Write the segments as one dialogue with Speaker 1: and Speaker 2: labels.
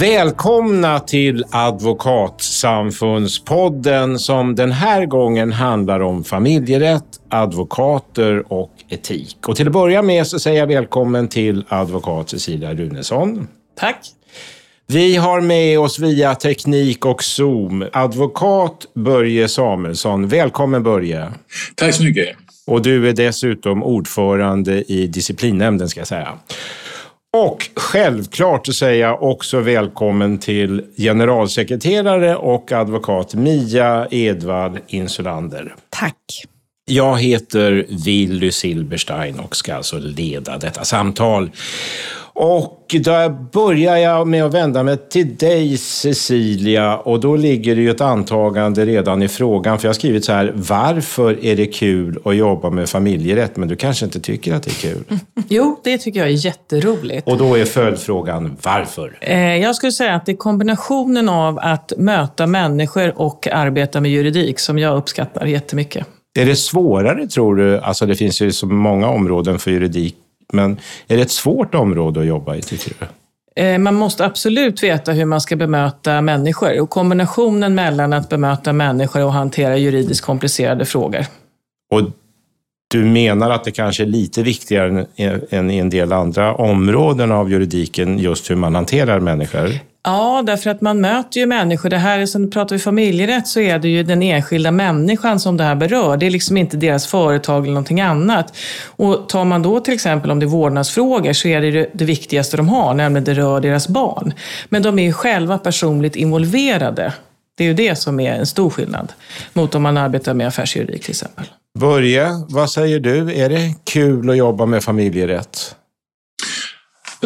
Speaker 1: Välkomna till Advokatsamfundspodden som den här gången handlar om familjerätt, advokater och etik. Och till att börja med så säger jag välkommen till advokat Cecilia Runesson.
Speaker 2: Tack.
Speaker 1: Vi har med oss via teknik och Zoom advokat Börje Samuelsson. Välkommen Börje.
Speaker 3: Tack så mycket.
Speaker 1: Och du är dessutom ordförande i disciplinnämnden ska jag säga. Och självklart säger jag också välkommen till generalsekreterare och advokat Mia Edvall Insulander.
Speaker 4: Tack.
Speaker 1: Jag heter Willy Silberstein och ska alltså leda detta samtal. Och då börjar jag med att vända mig till dig Cecilia och då ligger det ju ett antagande redan i frågan. För jag har skrivit så här, varför är det kul att jobba med familjerätt? Men du kanske inte tycker att det är kul?
Speaker 2: Jo, det tycker jag är jätteroligt.
Speaker 1: Och då är följdfrågan, varför?
Speaker 2: Eh, jag skulle säga att det är kombinationen av att möta människor och arbeta med juridik som jag uppskattar jättemycket.
Speaker 1: Är det svårare tror du? Alltså det finns ju så många områden för juridik men är det ett svårt område att jobba i, tycker du?
Speaker 2: Eh, man måste absolut veta hur man ska bemöta människor och kombinationen mellan att bemöta människor och hantera juridiskt komplicerade frågor.
Speaker 1: Och du menar att det kanske är lite viktigare än i en del andra områden av juridiken, just hur man hanterar människor?
Speaker 2: Ja, därför att man möter ju människor. Det här, som pratar vi familjerätt så är det ju den enskilda människan som det här berör. Det är liksom inte deras företag eller någonting annat. Och tar man då till exempel om det är vårdnadsfrågor så är det det viktigaste de har, nämligen det rör deras barn. Men de är ju själva personligt involverade. Det är ju det som är en stor skillnad mot om man arbetar med affärsjuridik till exempel.
Speaker 1: Börje, vad säger du? Är det kul att jobba med familjerätt?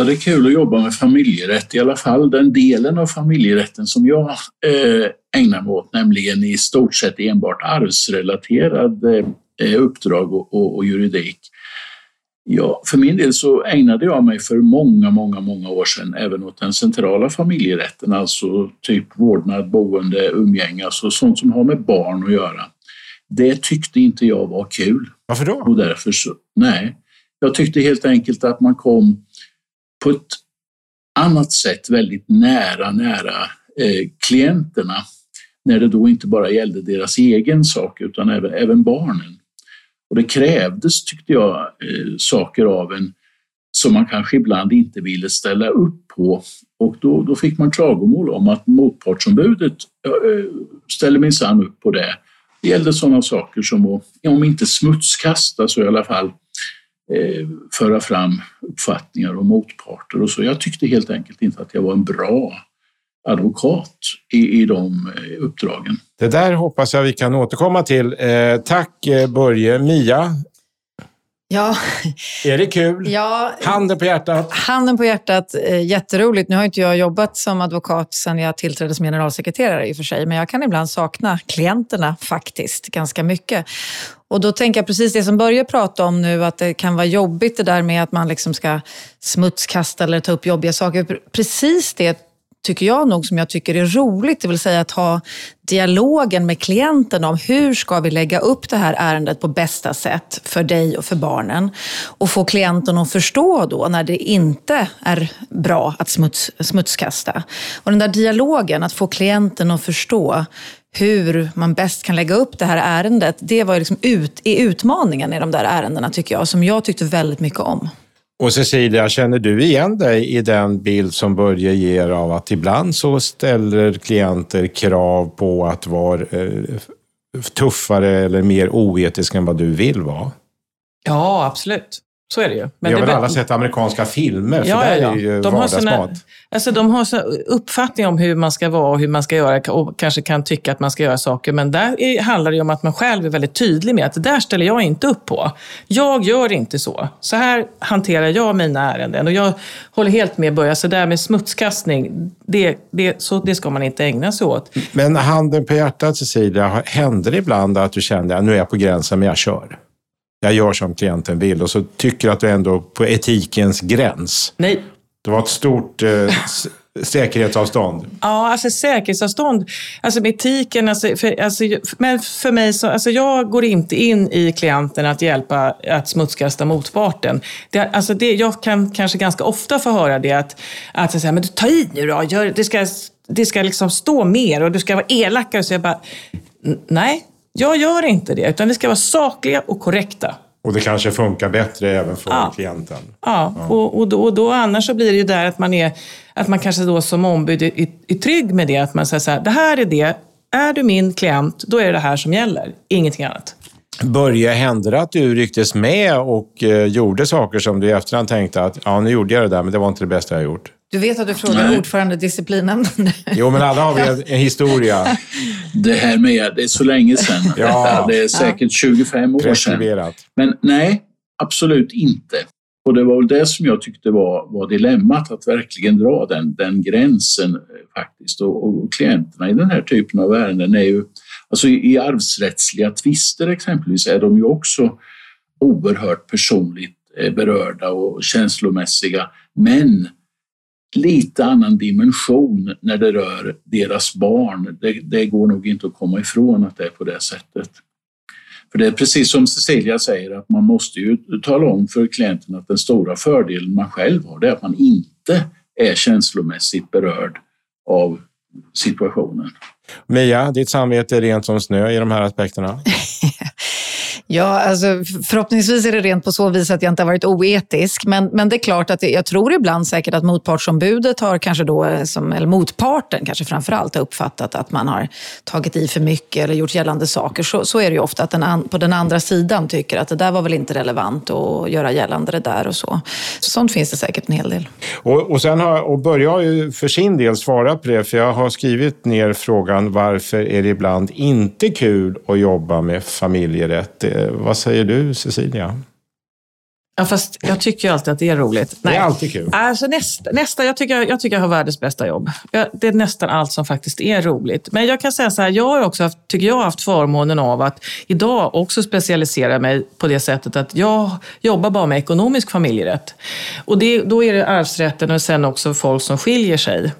Speaker 3: Ja, det är kul att jobba med familjerätt, i alla fall den delen av familjerätten som jag eh, ägnar mig åt, nämligen i stort sett enbart arvsrelaterade eh, uppdrag och, och, och, juridik. Ja, för min del så ägnade jag mig för många, många, många år sedan även åt den centrala familjerätten, alltså typ vårdnad, boende, umgänge, alltså sånt som har med barn att göra. Det tyckte inte jag var kul.
Speaker 1: Varför då?
Speaker 3: Och därför så, nej, jag tyckte helt enkelt att man kom på ett annat sätt väldigt nära, nära eh, klienterna när det då inte bara gällde deras egen sak utan även, även barnen. Och det krävdes, tyckte jag, eh, saker av en som man kanske ibland inte ville ställa upp på. Och då, då fick man klagomål om att motpartsombudet eh, ställer minsann upp på det. Det gällde sådana saker som att, om inte smutskasta så i alla fall eh, föra fram uppfattningar och motparter och så. Jag tyckte helt enkelt inte att jag var en bra advokat i, i de eh, uppdragen.
Speaker 1: Det där hoppas jag vi kan återkomma till. Eh, tack eh, Börje. Mia,
Speaker 4: Ja.
Speaker 1: Är det kul?
Speaker 4: Ja.
Speaker 1: Handen på hjärtat?
Speaker 4: Handen på hjärtat, eh, jätteroligt. Nu har inte jag jobbat som advokat sedan jag tillträdde som generalsekreterare i och för sig, men jag kan ibland sakna klienterna faktiskt ganska mycket. Och då tänker jag precis det som Börje pratade om nu, att det kan vara jobbigt det där med att man liksom ska smutskasta eller ta upp jobbiga saker. Precis det tycker jag nog, som jag tycker är roligt, det vill säga att ha dialogen med klienten om hur ska vi lägga upp det här ärendet på bästa sätt för dig och för barnen. Och få klienten att förstå då när det inte är bra att smuts, smutskasta. Och den där dialogen, att få klienten att förstå hur man bäst kan lägga upp det här ärendet, det var liksom ut, i utmaningen i de där ärendena tycker jag, som jag tyckte väldigt mycket om.
Speaker 1: Och Cecilia, känner du igen dig i den bild som Börje ger av att ibland så ställer klienter krav på att vara eh, tuffare eller mer oetisk än vad du vill vara?
Speaker 2: Ja, absolut. Så är det ju.
Speaker 1: Men Vi har väl alla sett amerikanska filmer, för ja, där ja. är ju de vardagsmat.
Speaker 2: alltså, de har så uppfattning om hur man ska vara och hur man ska göra och kanske kan tycka att man ska göra saker. Men där är, handlar det om att man själv är väldigt tydlig med att det där ställer jag inte upp på. Jag gör inte så. Så här hanterar jag mina ärenden. Och jag håller helt med Börje, så där med smutskastning, det, det, så, det ska man inte ägna sig åt.
Speaker 1: Men handen på hjärtat Cecilia, händer det ibland att du kände att nu är jag på gränsen men jag kör? Jag gör som klienten vill och så tycker att du ändå på etikens gräns.
Speaker 2: Nej.
Speaker 1: Det var ett stort eh, Säkerhetsavstånd?
Speaker 2: Ja, alltså säkerhetsavstånd. Alltså med etiken, alltså, för, alltså, men för mig så, alltså jag går inte in i klienten att hjälpa att smutskasta motparten. Det, alltså det, jag kan kanske ganska ofta få höra det att, att säga, men ta i nu då, gör, det ska, det ska liksom stå mer och du ska vara elakare. Så jag bara, nej, jag gör inte det, utan vi ska vara sakliga och korrekta.
Speaker 1: Och det kanske funkar bättre även för ja. klienten.
Speaker 2: Ja, ja. Och, och, då, och då annars så blir det ju där att man, är, att man kanske då som ombud är, är trygg med det. Att man säger så här, det här är det. Är du min klient, då är det det här som gäller. Ingenting annat.
Speaker 1: Började hända att du rycktes med och eh, gjorde saker som du i efterhand tänkte att ja, nu gjorde jag det där, men det var inte det bästa jag gjort?
Speaker 4: Du vet att du frågar ordförande disciplinnämnden.
Speaker 1: Jo, men alla har vi en, en historia.
Speaker 3: Det här med, det är så länge sedan. ja. Det är säkert ja. 25 år sedan. Men nej, absolut inte. Och det var väl det som jag tyckte var, var dilemmat, att verkligen dra den, den gränsen eh, faktiskt. Och, och klienterna i den här typen av ärenden är ju, alltså i, i arvsrättsliga tvister exempelvis, är de ju också oerhört personligt eh, berörda och känslomässiga. Men lite annan dimension när det rör deras barn. Det, det, går nog inte att komma ifrån att det är på det sättet. För det är precis som Cecilia säger att man måste ju tala om för klienten att den stora fördelen man själv har det är att man inte är känslomässigt berörd av situationen.
Speaker 1: Mia, ditt samvete är rent som snö i de här aspekterna?
Speaker 4: Ja, alltså, förhoppningsvis är det rent på så vis att jag inte har varit oetisk. Men, men det är klart att det, jag tror ibland säkert att motpartsombudet har kanske då, eh, som, eller motparten kanske framför allt har uppfattat att man har tagit i för mycket eller gjort gällande saker. Så, så är det ju ofta att den an, på den andra sidan tycker att det där var väl inte relevant att göra gällande det där och så. Sånt finns det säkert en hel del.
Speaker 1: Och, och, sen har, och Börje har ju för sin del svarat på det, för jag har skrivit ner frågan varför är det ibland inte kul att jobba med familjerätt? Vad säger du, Cecilia?
Speaker 2: Ja, fast jag tycker alltid att det är roligt.
Speaker 1: Nej. Det är alltid kul.
Speaker 2: Alltså nästa, nästa jag, tycker, jag tycker jag har världens bästa jobb. Jag, det är nästan allt som faktiskt är roligt. Men jag kan säga så här, jag har också haft, tycker jag haft förmånen av att idag också specialisera mig på det sättet att jag jobbar bara med ekonomisk familjerätt. Och det, då är det arvsrätten och sen också folk som skiljer sig.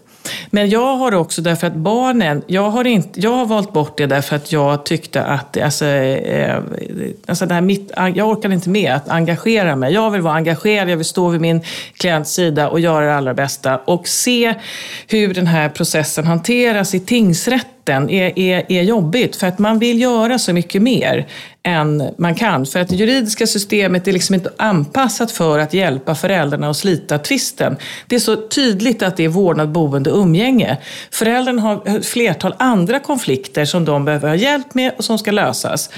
Speaker 2: Men jag har också därför att barnen, jag har, inte, jag har valt bort det därför att jag tyckte att, alltså, eh, alltså det här mitt, jag orkade inte med att engagera mig. Jag vill vara engagerad, jag vill stå vid min klients sida och göra det allra bästa. Och se hur den här processen hanteras i tingsrätten är, är, är jobbigt. För att man vill göra så mycket mer än man kan. För att det juridiska systemet är liksom inte anpassat för att hjälpa föräldrarna att slita tvisten. Det är så tydligt att det är vårdnad, boende och umgänge. Föräldrarna har ett flertal andra konflikter som de behöver ha hjälp med och som ska lösas.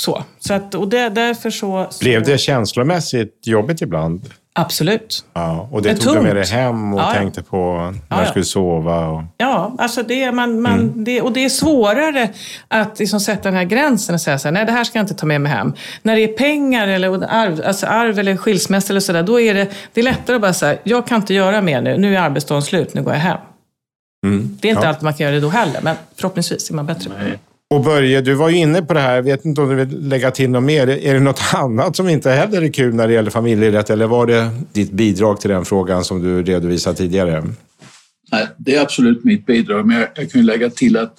Speaker 2: Så, så att, och det, därför så, så...
Speaker 1: Blev det känslomässigt jobbigt ibland?
Speaker 2: Absolut.
Speaker 1: Ja, och det Men tog tungt. du med dig hem och ja, tänkte på när ja, du skulle sova? Och...
Speaker 2: Ja, alltså det, man, man, mm. det, och det är svårare att liksom sätta den här gränsen och säga så här, nej det här ska jag inte ta med mig hem. När det är pengar eller arv, alltså arv eller skilsmässa eller sådär, då är det, det är lättare att bara säga, jag kan inte göra mer nu, nu är arbetsdagen slut, nu går jag hem. Mm. Det är inte ja. alltid man kan göra det då heller, men förhoppningsvis är man bättre. Nej.
Speaker 1: Och Börje, du var ju inne på det här. Jag vet inte om du vill lägga till något mer. Är det något annat som inte heller är kul när det gäller familjerätt? Eller var det ditt bidrag till den frågan som du redovisade tidigare?
Speaker 3: Nej, det är absolut mitt bidrag. Men jag kan ju lägga till att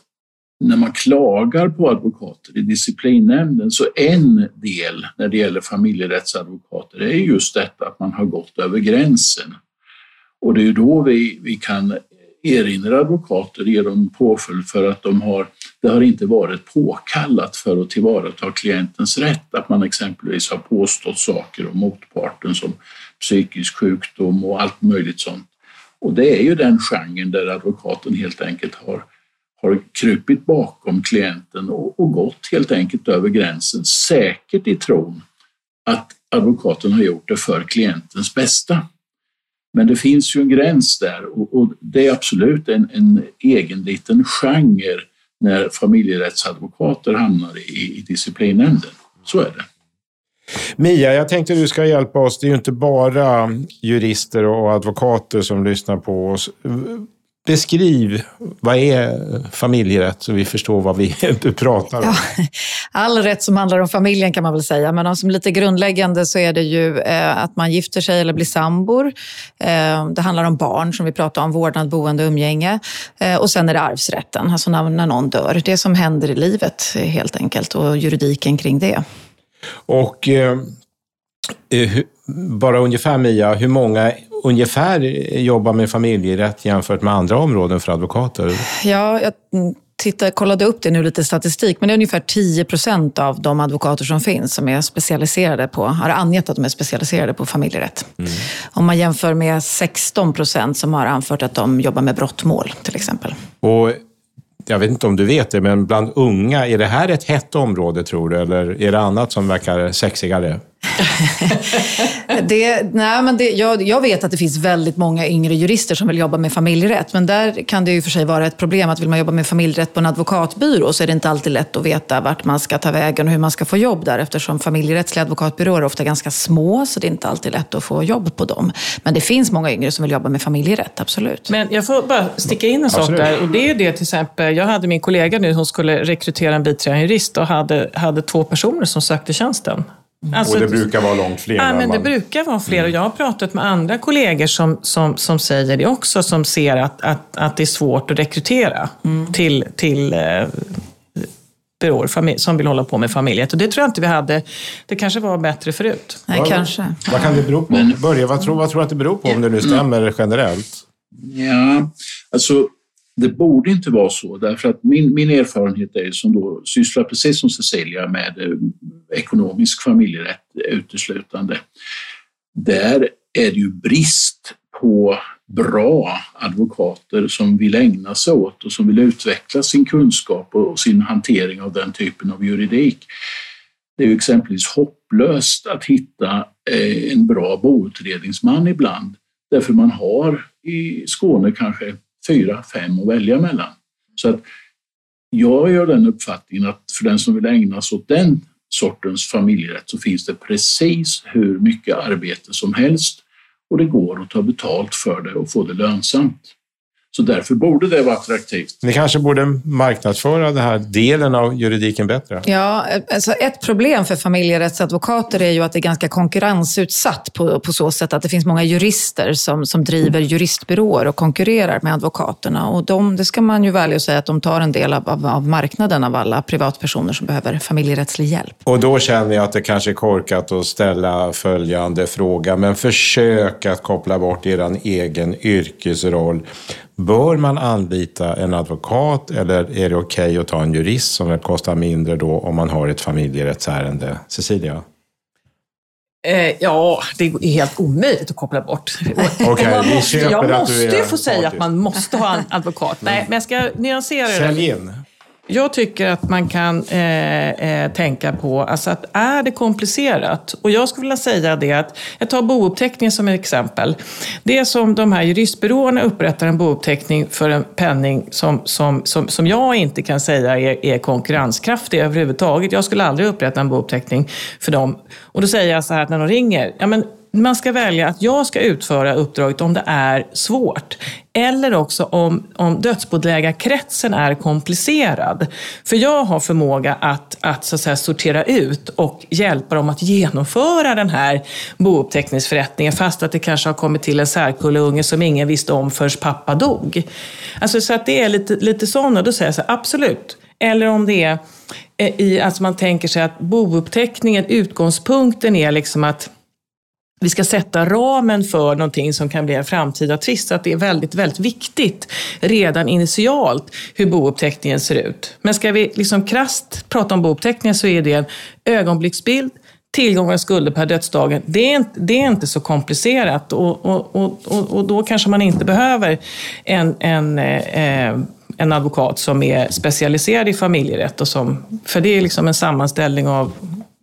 Speaker 3: när man klagar på advokater i disciplinnämnden så en del när det gäller familjerättsadvokater är just detta att man har gått över gränsen. Och det är då vi, vi kan erinra advokater, ge dem påföljd för att de har det har inte varit påkallat för att tillvarata klientens rätt att man exempelvis har påstått saker om motparten som psykisk sjukdom och allt möjligt sånt. Och det är ju den genren där advokaten helt enkelt har, har krupit bakom klienten och, och gått helt enkelt över gränsen, säkert i tron att advokaten har gjort det för klientens bästa. Men det finns ju en gräns där och, och det är absolut en, en egen liten genre när familjerättsadvokater hamnar i, i disciplinnämnden. Så är det.
Speaker 1: Mia, jag tänkte du ska hjälpa oss. Det är ju inte bara jurister och advokater som lyssnar på oss beskriv, vad är familjerätt så vi förstår vad vi pratar om? Ja,
Speaker 4: all rätt som handlar om familjen kan man väl säga, men som lite grundläggande så är det ju eh, att man gifter sig eller blir sambor. Eh, det handlar om barn som vi pratar om, vårdnad, boende, umgänge. Eh, och sen är det arvsrätten, alltså när, någon dör. Det som händer i livet helt enkelt och juridiken kring det.
Speaker 1: Och bara ungefär Mia, hur många ungefär jobbar med familjerätt jämfört med andra områden för advokater?
Speaker 4: Ja, jag tittade, kollade upp det nu, lite statistik, men det är ungefär 10 procent av de advokater som finns som är specialiserade på, har angett att de är specialiserade på familjerätt. Mm. Om man jämför med 16 procent som har anfört att de jobbar med brottmål till exempel.
Speaker 1: Och jag vet inte om du vet det, men bland unga, är det här ett hett område tror du? Eller är det annat som verkar sexigare?
Speaker 4: det, nej, men det, jag, jag, vet att det finns väldigt många yngre jurister som vill jobba med familjerätt. Men där kan det ju för sig vara ett problem att vill man jobba med familjerätt på en advokatbyrå så är det inte alltid lätt att veta vart man ska ta vägen och hur man ska få jobb där. Eftersom familjerättsliga advokatbyråer är ofta ganska små så det är inte alltid lätt att få jobb på dem. Men det finns många yngre som vill jobba med familjerätt, absolut.
Speaker 2: Men jag får bara sticka in en sak där. Och det är det till exempel, jag hade min kollega nu, hon skulle rekrytera en biträdande jurist och hade, hade två personer som sökte tjänsten.
Speaker 1: Alltså, och det brukar vara långt fler?
Speaker 2: Ja, men det brukar vara fler. Och jag har pratat med andra kollegor som, som, som säger det också, som ser att, att, att det är svårt att rekrytera mm. till, till eh, byråer som vill hålla på med familjerätt. Och det tror jag inte vi hade. Det kanske var bättre förut.
Speaker 4: Nej, vad, kanske.
Speaker 1: Vad kan det bero på? Börje, vad tror, vad tror du att det beror på om det nu stämmer generellt?
Speaker 3: Ja, alltså det borde inte vara så, därför att min, min erfarenhet är som då sysslar precis som Cecilia med eh, ekonomisk familjerätt uteslutande. Där är det ju brist på bra advokater som vill ägna sig åt och som vill utveckla sin kunskap och sin hantering av den typen av juridik. Det är ju exempelvis hopplöst att hitta eh, en bra boutredningsman ibland därför man har i Skåne kanske fyra, fem att välja mellan. Så att jag gör den uppfattningen att för den som vill ägna sig åt den sortens familjerätt så finns det precis hur mycket arbete som helst och det går att ta betalt för det och få det lönsamt. Så därför borde det vara attraktivt.
Speaker 1: Ni kanske borde marknadsföra den här delen av juridiken bättre?
Speaker 4: Ja, alltså ett problem för familjerättsadvokater är ju att det är ganska konkurrensutsatt på, på så sätt att det finns många jurister som, som driver juristbyråer och konkurrerar med advokaterna. Och de, det ska man ju välja att säga att de tar en del av, av, av marknaden av alla privatpersoner som behöver familjerättslig hjälp.
Speaker 1: Och då känner jag att det kanske är korkat att ställa följande fråga, men försök att koppla bort er egen yrkesroll. Bör man anlita en advokat eller är det okej okay att ta en jurist som väl kostar mindre då om man har ett familjerättsärende? Cecilia?
Speaker 2: Eh, ja, det är helt omöjligt att koppla bort.
Speaker 1: okay, vi
Speaker 2: köper jag måste ju få säga att man måste ha en advokat. Nej, men jag ska nyansera det.
Speaker 1: Sälj in.
Speaker 2: Jag tycker att man kan eh, eh, tänka på alltså att är det komplicerat, och jag skulle vilja säga det att, jag tar bouppteckningen som ett exempel. Det är som de här juristbyråerna upprättar en bouppteckning för en penning som, som, som, som jag inte kan säga är, är konkurrenskraftig överhuvudtaget. Jag skulle aldrig upprätta en bouppteckning för dem. Och då säger jag så här när de ringer, ja men man ska välja att jag ska utföra uppdraget om det är svårt. Eller också om, om dödsbodelägarkretsen är komplicerad. För jag har förmåga att, att, så att säga, sortera ut och hjälpa dem att genomföra den här bouppteckningsförrättningen fast att det kanske har kommit till en särkulleunge som ingen visste om förrän pappa dog. Alltså, så att det är lite, lite sådana, då säger jag så här, absolut. Eller om det är eh, i, alltså man tänker sig att bouppteckningen, utgångspunkten är liksom att vi ska sätta ramen för någonting som kan bli en framtida tvist. Att det är väldigt, väldigt viktigt redan initialt hur bouppteckningen ser ut. Men ska vi liksom krasst prata om bouppteckningen så är det en ögonblicksbild, tillgångar och skulder per dödsdagen. Det är inte, det är inte så komplicerat och, och, och, och då kanske man inte behöver en, en, eh, en advokat som är specialiserad i familjerätt. Och som, för det är liksom en sammanställning av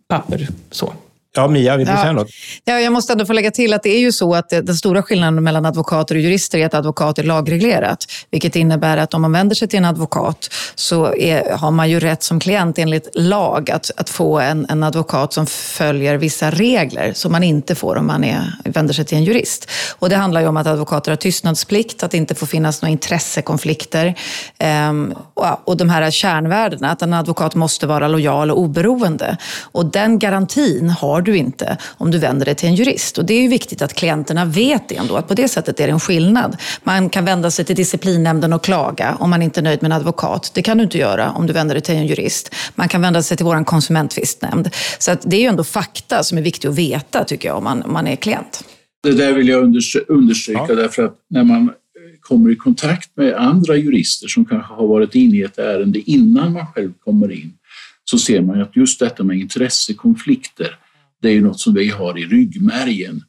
Speaker 2: papper. så.
Speaker 1: Ja, Mia, vill du
Speaker 4: Ja.
Speaker 1: säga något?
Speaker 4: Ja, jag måste ändå få lägga till att det är ju så att det- den stora skillnaden mellan advokater och jurister är att advokat är lagreglerat. Vilket innebär att om man vänder sig till en advokat så är, har man ju rätt som klient enligt lag att, att få en, en advokat som följer vissa regler som man inte får om man är, vänder sig till en jurist. Och det handlar ju om att advokater har tystnadsplikt, att det inte får finnas några intressekonflikter ehm, och, och de här kärnvärdena, att en advokat måste vara lojal och oberoende. Och den garantin har du inte om du vänder dig till en jurist. Och det är ju viktigt att klienterna vet det ändå, att på det sättet är det en skillnad. Man kan vända sig till disciplinnämnden och klaga om man inte är nöjd med en advokat. Det kan du inte göra om du vänder dig till en jurist. Man kan vända sig till vår konsumenttvistnämnd. Så att det är ju ändå fakta som är viktigt att veta, tycker jag, om man, om man är klient.
Speaker 3: Det där vill jag understry- understryka
Speaker 1: Ja.
Speaker 3: därför att när man eh, kommer i kontakt med andra jurister som kanske har varit inne i ett ärende innan man själv kommer in så ser man att just detta med intressekonflikter det är ju något som vi har i ryggmärgen.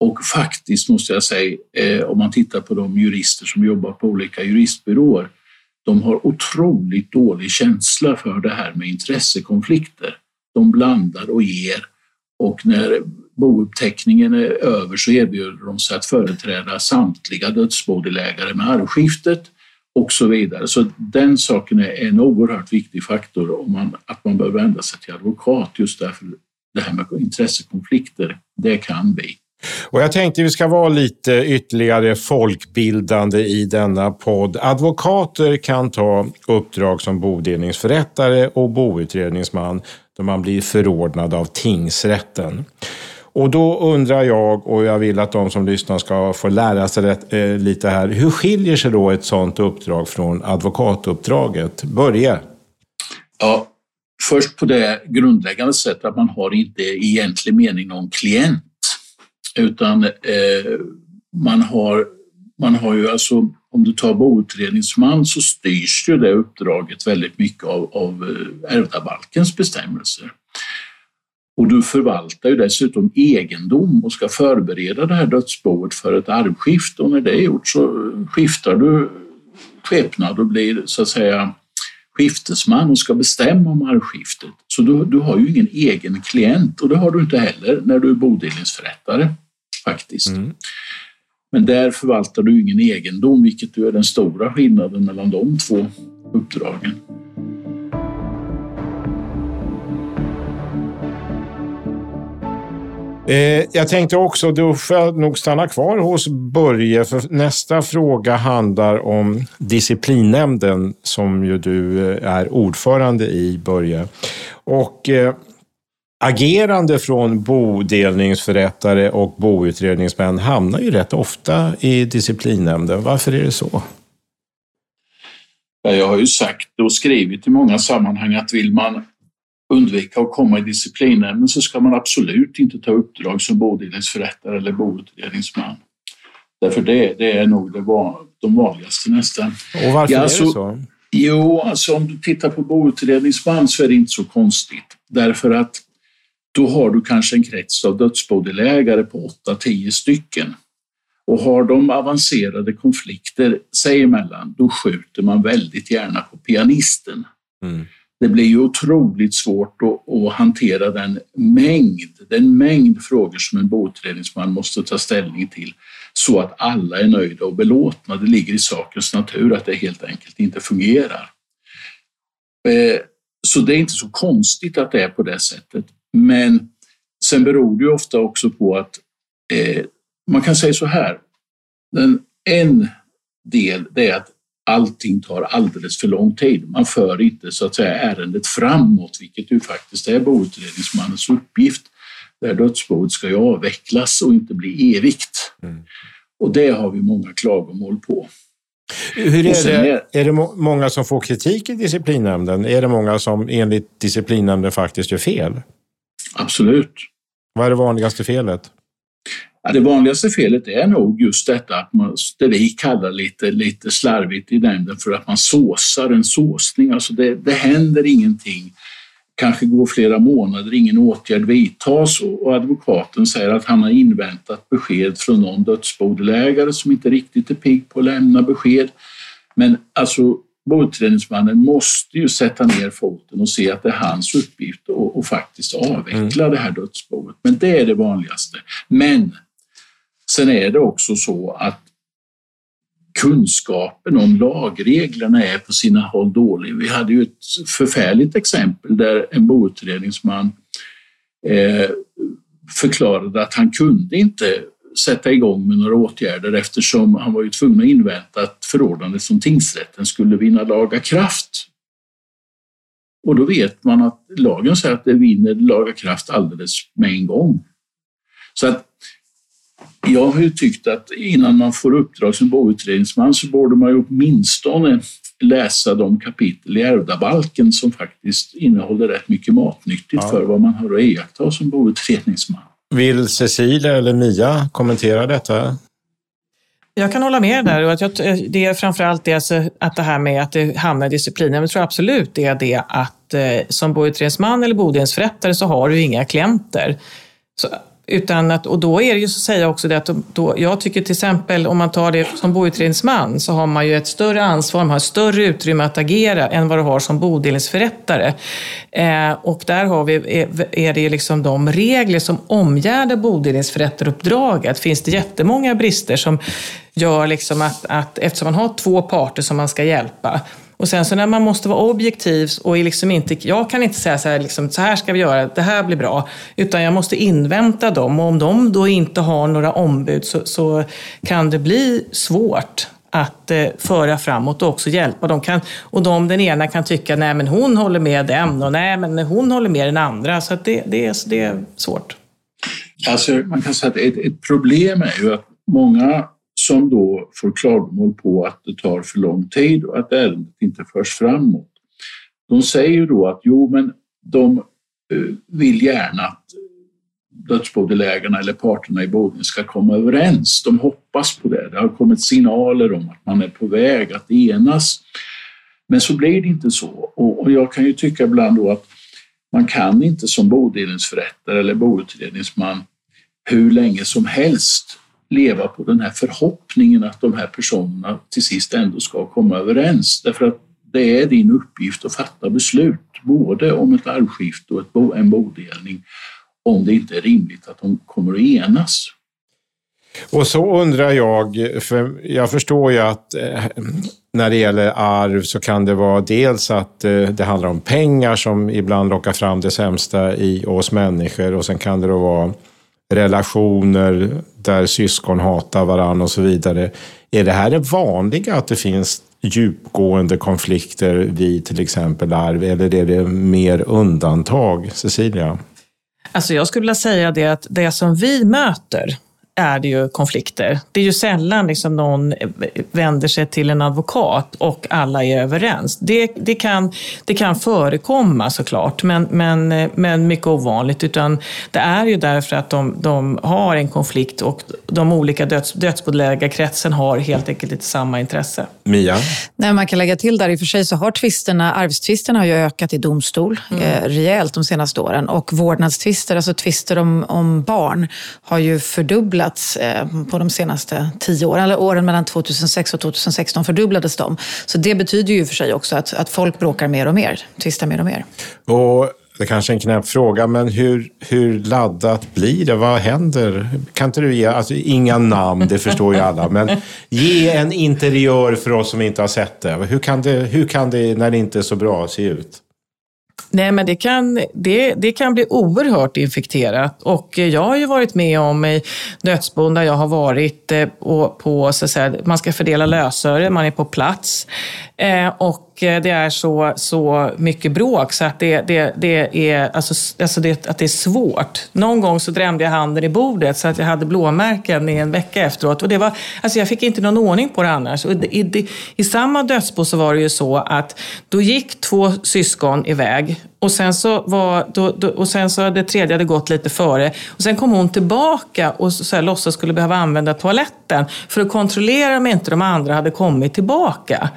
Speaker 3: Och faktiskt måste jag säga, eh, om man tittar på de jurister som jobbar på olika juristbyråer, de har otroligt dålig känsla för det här med intressekonflikter. De blandar och ger och när bouppteckningen är över så erbjuder de sig att företräda samtliga dödsbodelägare med arvskiftet och så vidare. Så den saken är en oerhört viktig faktor om man, att man bör vända sig till advokat just därför det här med intressekonflikter, det kan vi.
Speaker 1: Och jag tänkte vi ska vara lite ytterligare folkbildande i denna podd. Advokater kan ta uppdrag som bodelningsförrättare och boutredningsman då man blir förordnad av tingsrätten. Och då undrar jag, och jag vill att de som lyssnar ska få lära sig rätt, eh, lite här. Hur skiljer sig då ett sådant uppdrag från advokatuppdraget? Börje?
Speaker 3: Ja, först på det grundläggande sättet att man har inte i egentlig mening någon klient utan eh, man, har, man har ju alltså, om du tar boutredningsman så styrs ju det uppdraget väldigt mycket av, av eh, ärvdabalkens bestämmelser. Och du förvaltar ju dessutom egendom och ska förbereda det här dödsboet för ett arvskifte och när det är gjort så skiftar du skepnad och blir så att säga skiftesman och ska bestämma om arvskiftet. Så du, du har ju ingen egen klient och det har du inte heller när du är bodelningsförrättare faktiskt.
Speaker 1: Mm.
Speaker 3: Men där förvaltar du ingen egendom, vilket ju är den stora skillnaden mellan de två uppdragen.
Speaker 1: Eh, jag tänkte också, då får jag nog stanna kvar hos Börje, för nästa fråga handlar om disciplinnämnden som ju du eh, är ordförande i, Börje. Och eh, agerande från bodelningsförrättare och boutredningsmän hamnar ju rätt ofta i disciplinnämnden. Varför är det så?
Speaker 3: Jag har ju sagt och skrivit i många sammanhang att vill man undvika att komma i disciplinnämnden så ska man absolut inte ta uppdrag som bodelningsförrättare eller boutredningsman. Därför det, det är nog det var, de vanligaste nästan.
Speaker 1: Och varför
Speaker 3: Ja,
Speaker 1: är
Speaker 3: så-
Speaker 1: det så?
Speaker 3: Jo, alltså om du tittar på boutredningsman så är det inte så konstigt. Därför att då har du kanske en krets av dödsbodelägare på 8-10 stycken. Och har de avancerade konflikter sig emellan, då skjuter man väldigt gärna på pianisten.
Speaker 1: Mm.
Speaker 3: Det blir ju otroligt svårt att, att hantera den mängd, den mängd frågor som en boutredningsman måste ta ställning till så att alla är nöjda och belåtna. Det ligger i sakens natur att det helt enkelt inte fungerar. Eh, så det är inte så konstigt att det är på det sättet. Men sen beror det ju ofta också på att eh, man kan säga så här. Den, en del det är att allting tar alldeles för lång tid. Man för inte så att säga ärendet framåt, vilket ju faktiskt är boutredningsmannens uppgift. Där dödsboet ska ju avvecklas och inte bli evigt.
Speaker 1: Mm.
Speaker 3: Och det har vi många klagomål på.
Speaker 1: Hur är det,
Speaker 3: är-
Speaker 1: det må- många som får kritik i disciplinnämnden? Är det många som enligt disciplinnämnden faktiskt gör fel?
Speaker 3: Absolut.
Speaker 1: Vad är det vanligaste felet?
Speaker 3: Ja, det vanligaste felet är nog just detta att man, det vi kallar lite, lite slarvigt i nämnden för att man såsar en såsning. Alltså det, det händer ingenting. Kanske går flera månader, ingen åtgärd vidtas och, och advokaten säger att han har inväntat besked från någon dödsbodelägare som inte riktigt är pigg på att lämna besked. Men alltså, boutredningsmannen måste ju sätta ner foten och se att det är hans uppgift att och faktiskt avveckla mm. det här dödsboet. Men det är det vanligaste. Men sen är det också så att kunskapen om lagreglerna är på sina håll dålig. Vi hade ju ett förfärligt exempel där en boutredningsman eh, förklarade att han kunde inte sätta igång med några åtgärder eftersom han var ju tvungen att invänta att förordnandet från tingsrätten skulle vinna laga kraft. Och då vet man att lagen säger att det vinner laga kraft alldeles med en gång. Så att jag har ju tyckt att innan man får uppdrag som boutredningsman så borde man ju åtminstone läsa de kapitel i ärvdabalken som faktiskt innehåller rätt mycket matnyttigt ja. för vad man har att iaktta som boutredningsman.
Speaker 1: Vill Cecilia eller Mia kommentera detta?
Speaker 2: Jag kan hålla med där. Och att jag, det är framförallt det, alltså, att det här med att det hamnar i disciplinen. Jag tror absolut det är det att eh, som boutredningsman eller bodelsförrättare så har du inga klienter. Så utan att, och då är det ju så att säga också det att då, jag tycker till exempel om man tar det som boutredningsman så har man ju ett större ansvar, man har större utrymme att agera än vad du har som bodelningsförrättare. Eh, och där har vi, är, är det liksom de regler som omgärdar bodelningsförrättaruppdraget. Finns det jättemånga brister som gör liksom att, att eftersom man har två parter som man ska hjälpa och sen så när man måste vara objektiv och liksom inte, jag kan inte säga så här, liksom, så här ska vi göra, det här blir bra. Utan jag måste invänta dem och om de då inte har några ombud så, så kan det bli svårt att eh, föra framåt och också hjälpa. De kan, och de, den ena kan tycka, nej men hon håller med den och nej men hon håller med den andra. Så det, det, är, det är svårt.
Speaker 3: Alltså, man kan säga att ett, ett problem är ju att många som då får klagomål på att det tar för lång tid och att ärendet inte förs framåt. De säger ju då att jo, men de eh, vill gärna att dödsbodelägarna eller parterna i Boden ska komma överens. De hoppas på det. Det har kommit signaler om att man är på väg att enas. Men så blir det inte så. Och jag kan ju tycka ibland då att man kan inte som bodelningsförrättare eller boutredningsman hur länge som helst leva på den här förhoppningen att de här personerna till sist ändå ska komma överens. Därför att det är din uppgift att fatta beslut, både om ett arvskifte och ett, en bodelning, om det inte är rimligt att de kommer att enas.
Speaker 1: Och så undrar jag, för jag förstår ju att eh, när det gäller arv så kan det vara dels att eh, det handlar om pengar som ibland lockar fram det sämsta i oss människor och sen kan det då vara relationer där syskon hatar varandra och så vidare. Är det här det vanliga att det finns djupgående konflikter vid till exempel arv eller är det mer undantag? Cecilia?
Speaker 2: Alltså jag skulle vilja säga det att det som vi möter är det ju konflikter. Det är ju sällan liksom någon vänder sig till en advokat och alla är överens. Det, det, kan, det kan förekomma såklart, men, men, men mycket ovanligt. Utan det är ju därför att de, de har en konflikt och de olika döds, dödsbodelägarkretsen har helt enkelt inte samma intresse.
Speaker 1: Mia?
Speaker 4: Nej, man kan lägga till där, i och för sig så har tvisterna, arvstvisterna har ju ökat i domstol mm. eh, rejält de senaste åren och vårdnadstvister, alltså tvister om, om barn, har ju fördubblats fördubblats eh, på de senaste tio åren. Eller åren mellan 2006 och 2016 fördubblades de. Så det betyder ju för sig också att, att folk bråkar mer och mer, tvistar mer och mer.
Speaker 1: Och det kanske är en knäpp fråga, men hur, hur laddat blir det? Vad händer? Kan inte du ge, alltså inga namn, det förstår ju alla, men ge en interiör för oss som inte har sett det. Hur kan det, hur kan det när det inte är så bra, se ut?
Speaker 2: Nej, men det kan, det, det kan bli oerhört infekterat. Och eh, jag har ju varit med om i dödsbon där jag har varit eh, på, på så att säga, man ska fördela lösöre, man är på plats. Eh, och Eh, det är så, så mycket bråk så att det, det, det är, alltså, alltså det, att det är svårt. Någon gång så drämde jag handen i bordet så att jag hade blåmärken i en vecka efteråt. Och det var, alltså jag fick inte någon ordning på det annars. Och i, i, I samma dödsbo så var det ju så att då gick två syskon iväg och sen så, var, då, då, och sen så hade tredje hade gått lite före. Och sen kom hon tillbaka och så, så här, låtsas skulle behöva använda toaletten för att kontrollera om inte de andra hade kommit tillbaka.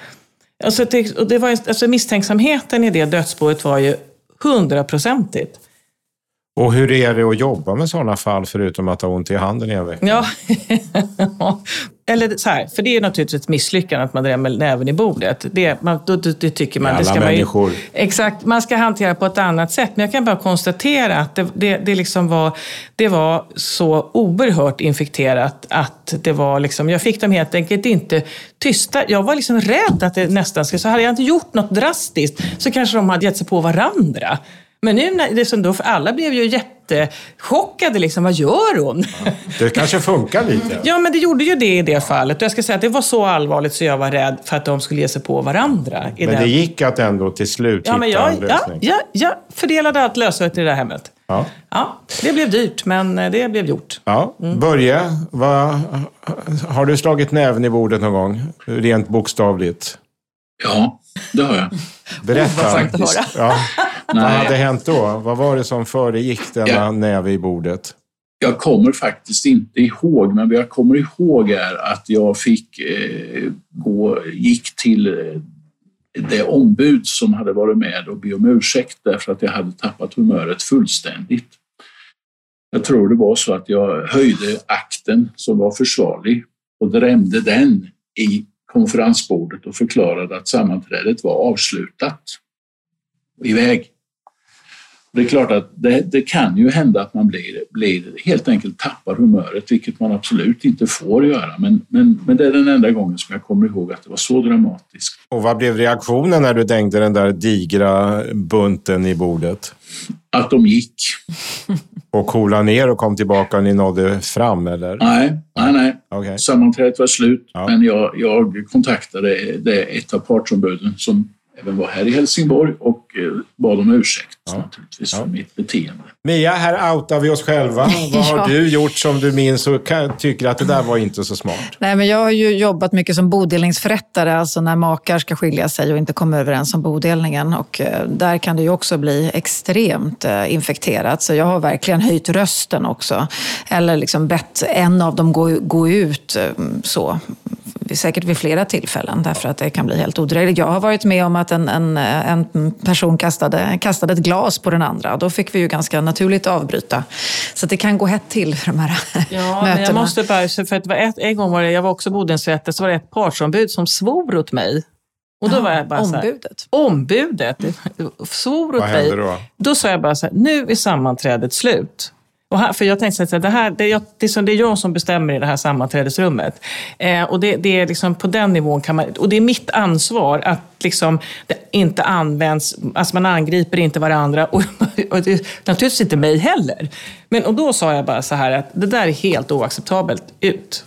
Speaker 2: Alltså det, och det var, alltså misstänksamheten i det dödsboet var ju hundraprocentigt.
Speaker 1: Och hur är det att jobba med sådana fall förutom att ha ont i handen i en vecka?
Speaker 2: Ja. eller så här, för det är naturligtvis ett misslyckande att man drämmer näven i bordet. Det, man, då, det, det tycker man.
Speaker 1: Alla
Speaker 2: det ska
Speaker 1: människor.
Speaker 2: Man ju, exakt, man ska hantera på ett annat sätt. Men jag kan bara konstatera att det, det, det, liksom var, det var så oerhört infekterat att det var liksom, jag fick dem helt enkelt inte tysta. Jag var liksom rädd att det nästan skulle, så hade jag inte gjort något drastiskt så kanske de hade gett sig på varandra. Men nu, när det som då, för alla blev ju jättechockade. Liksom, vad gör hon?
Speaker 1: Det kanske funkar lite.
Speaker 2: ja, men det gjorde ju det i det fallet. Och jag ska säga att det var så allvarligt så jag var rädd för att de skulle ge sig på varandra.
Speaker 1: men
Speaker 2: den.
Speaker 1: det gick att ändå till slut
Speaker 2: ja,
Speaker 1: hitta
Speaker 2: men jag,
Speaker 1: en lösning?
Speaker 2: Ja, ja, jag fördelade allt lösöret i det där hemmet.
Speaker 1: Ja.
Speaker 2: Ja, det blev dyrt, men det blev gjort.
Speaker 1: Ja. Börje, vad, har du slagit näven i bordet någon gång? Rent bokstavligt.
Speaker 3: Ja, det har jag.
Speaker 1: Berätta.
Speaker 2: Vad skönt att höra.
Speaker 1: Ja. Vad hade hänt då? Vad var det som föregick denna
Speaker 3: Ja.
Speaker 1: näve i bordet?
Speaker 3: Jag kommer faktiskt inte ihåg, men vad jag kommer ihåg är att jag fick eh, gå, gick till eh, det ombud som hade varit med och be om ursäkt därför att jag hade tappat humöret fullständigt. Jag tror det var så att jag höjde akten som var försvarlig och drämde den i konferensbordet och förklarade att sammanträdet var avslutat. Iväg. Det är klart att det, det kan ju hända att man blir, blir helt enkelt tappar humöret, vilket man absolut inte får göra. Men, men, men det är den enda gången som jag kommer ihåg att det var så dramatiskt.
Speaker 1: Och vad blev reaktionen när du dängde den där digra bunten i bordet?
Speaker 3: Att de gick.
Speaker 1: Och coolade ner och kom tillbaka och ni nådde fram, eller?
Speaker 3: Nej, nej, nej.
Speaker 1: Okej.
Speaker 3: Sammanträdet var slut,
Speaker 1: Ja.
Speaker 3: men jag, jag kontaktade det ett av partsombuden som även var här i Helsingborg och eh, bad om ursäkt
Speaker 1: Ja.
Speaker 3: naturligtvis
Speaker 1: Ja.
Speaker 3: för mitt beteende.
Speaker 1: Mia, här outar vi oss själva. Vad har
Speaker 4: Ja.
Speaker 1: du gjort som du minns och kan- tycker att det där var inte så smart?
Speaker 4: Nej, men jag har ju jobbat mycket som bodelningsförrättare, alltså när makar ska skilja sig och inte komma överens om bodelningen. Och eh, där kan det ju också bli extremt eh, infekterat. Så jag har verkligen höjt rösten också. Eller liksom bett en av dem gå, gå ut så. Säkert vid flera tillfällen, därför att det kan bli helt odrägligt. Jag har varit med om att en, en, en person kastade, kastade ett glas på den andra. Då fick vi ju ganska naturligt avbryta. Så att det kan gå hett till för de här
Speaker 2: Ja,
Speaker 4: mötena.
Speaker 2: men jag måste bara, för att det var ett, en gång var det, jag var också bodelningsförrättare, så var det ett partsombud som svor åt mig. Och då var jag bara så här,
Speaker 4: Ombudet.
Speaker 2: ombudet svor åt
Speaker 1: Vad
Speaker 2: mig.
Speaker 1: hände då?
Speaker 2: Då sa jag bara så här, nu är sammanträdet slut. Och här, för jag tänkte att det, här, det, är jag, det, är som, det är jag som bestämmer i det här sammanträdesrummet. Eh, och det, det är liksom på den nivån kan man, och det är mitt ansvar att liksom, det inte används, alltså man angriper inte varandra och, och det, naturligtvis inte mig heller. Men, och då sa jag bara så här att det där är helt oacceptabelt, ut.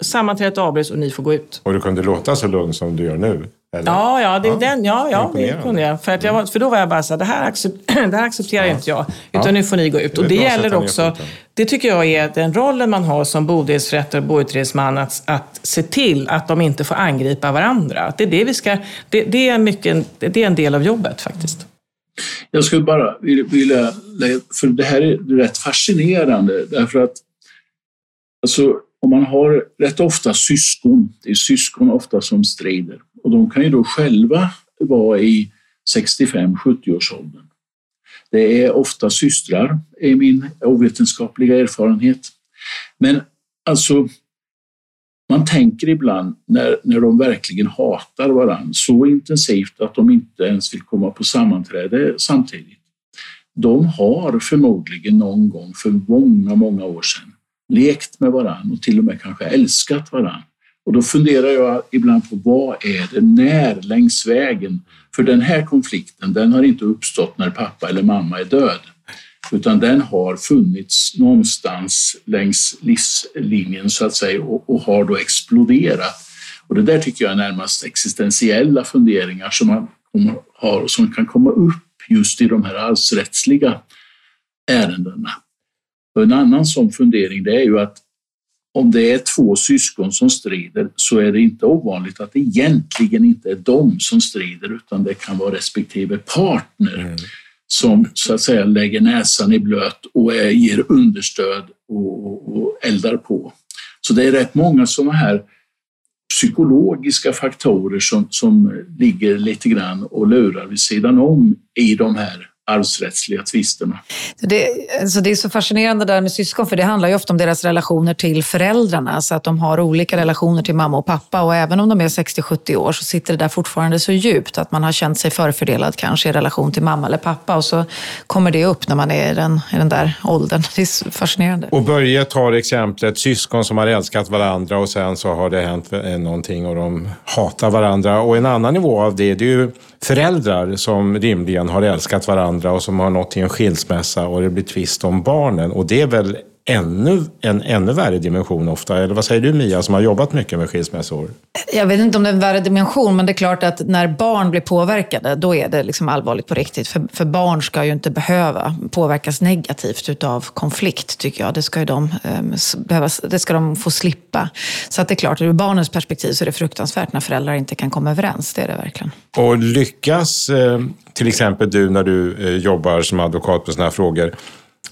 Speaker 2: Sammanträdet avbryts och ni får gå ut.
Speaker 1: Och du kunde låta så lugn som du gör nu? Eller?
Speaker 2: Ja, ja, det, är Den, ja, ja det kunde jag. För, att jag var, för då var jag bara så här, det här, accept, det här accepterar inte jag. Utan
Speaker 1: Ja.
Speaker 2: nu får ni gå ut. Och det gäller också, det tycker jag är den rollen man har som bodelningsförrättare och boutredningsman, att, att se till att de inte får angripa varandra. Det är, det vi ska, det, det är, mycket, det är en del av jobbet faktiskt.
Speaker 3: Jag skulle bara vilja, för det här är rätt fascinerande därför att alltså, om man har rätt ofta syskon, det är syskon ofta som strider och de kan ju då själva vara i 65-70-årsåldern. Det är ofta systrar, är min ovetenskapliga erfarenhet. Men alltså, man tänker ibland när, när de verkligen hatar varandra så intensivt att de inte ens vill komma på sammanträde samtidigt. De har förmodligen någon gång för många, många år sedan lekt med varandra och till och med kanske älskat varandra. Och då funderar jag ibland på vad är det när längs vägen? För den här konflikten, den har inte uppstått när pappa eller mamma är död, utan den har funnits någonstans längs livslinjen så att säga och, och har då exploderat. Och det där tycker jag är närmast existentiella funderingar som man har och som kan komma upp just i de här arvsrättsliga ärendena. Och en annan sån fundering det är ju att om det är två syskon som strider så är det inte ovanligt att det egentligen inte är de som strider utan det kan vara respektive partner som så att säga lägger näsan i blöt och är, ger understöd och, och, och eldar på. Så det är rätt många sådana här psykologiska faktorer som, som ligger lite grann och lurar vid sidan om i de här arvsrättsliga tvisterna.
Speaker 4: Det, alltså det är så fascinerande där med syskon, för det handlar ju ofta om deras relationer till föräldrarna, så att de har olika relationer till mamma och pappa. Och även om de är 60-70 år så sitter det där fortfarande så djupt att man har känt sig förfördelad kanske i relation till mamma eller pappa. Och så kommer det upp när man är i den, i den där åldern. Det är fascinerande.
Speaker 1: Och Börje tar exemplet syskon som har älskat varandra och sen så har det hänt någonting och de hatar varandra. Och en annan nivå av det, det är ju föräldrar som rimligen har älskat varandra och som har nått till en skilsmässa och det blir tvist om barnen. Och det är väl ännu, en ännu värre dimension ofta. Eller vad säger du Mia som har jobbat mycket med skilsmässor?
Speaker 4: Jag vet inte om det är en värre dimension, men det är klart att när barn blir påverkade, då är det liksom allvarligt på riktigt. För, för barn ska ju inte behöva påverkas negativt utav konflikt, tycker jag. Det ska, de, eh, det ska de få slippa. Så att det är klart, ur barnens perspektiv så är det fruktansvärt när föräldrar inte kan komma överens. Det är det verkligen.
Speaker 1: Och lyckas eh, till exempel du när du eh, jobbar som advokat på sådana här frågor,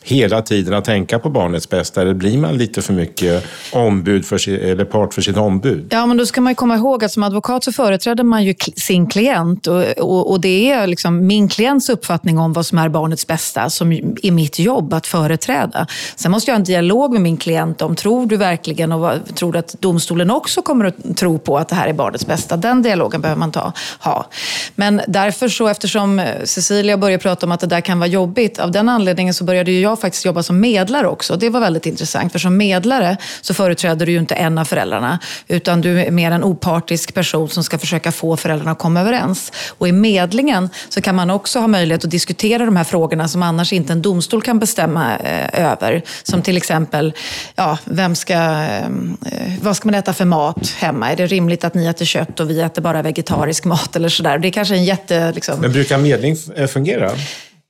Speaker 1: hela tiden att tänka på barnets bästa? Eller blir man lite för mycket ombud för sin, eller part för sitt ombud?
Speaker 4: Ja, men då ska man komma ihåg att som advokat så företräder man ju sin klient och, och, och, det är liksom min klients uppfattning om vad som är barnets bästa som är mitt jobb att företräda. Sen måste jag ha en dialog med min klient om, tror du verkligen och vad, tror du att domstolen också kommer att tro på att det här är barnets bästa? Den dialogen behöver man ta, ha. Men därför så, eftersom eh, Cecilia började prata om att det där kan vara jobbigt, av den anledningen så började ju jag jag faktiskt jobbat som medlare också. Det var väldigt intressant, för som medlare så företräder du ju inte en av föräldrarna, utan du är mer en opartisk person som ska försöka få föräldrarna att komma överens. Och i medlingen så kan man också ha möjlighet att diskutera de här frågorna som annars inte en domstol kan bestämma eh, över. Som till exempel, ja, vem ska, eh, vad ska man äta för mat hemma? Är det rimligt att ni äter kött och vi äter bara vegetarisk mat eller sådär? Det är kanske en jätte... Liksom...
Speaker 1: Men brukar medling eh, fungera?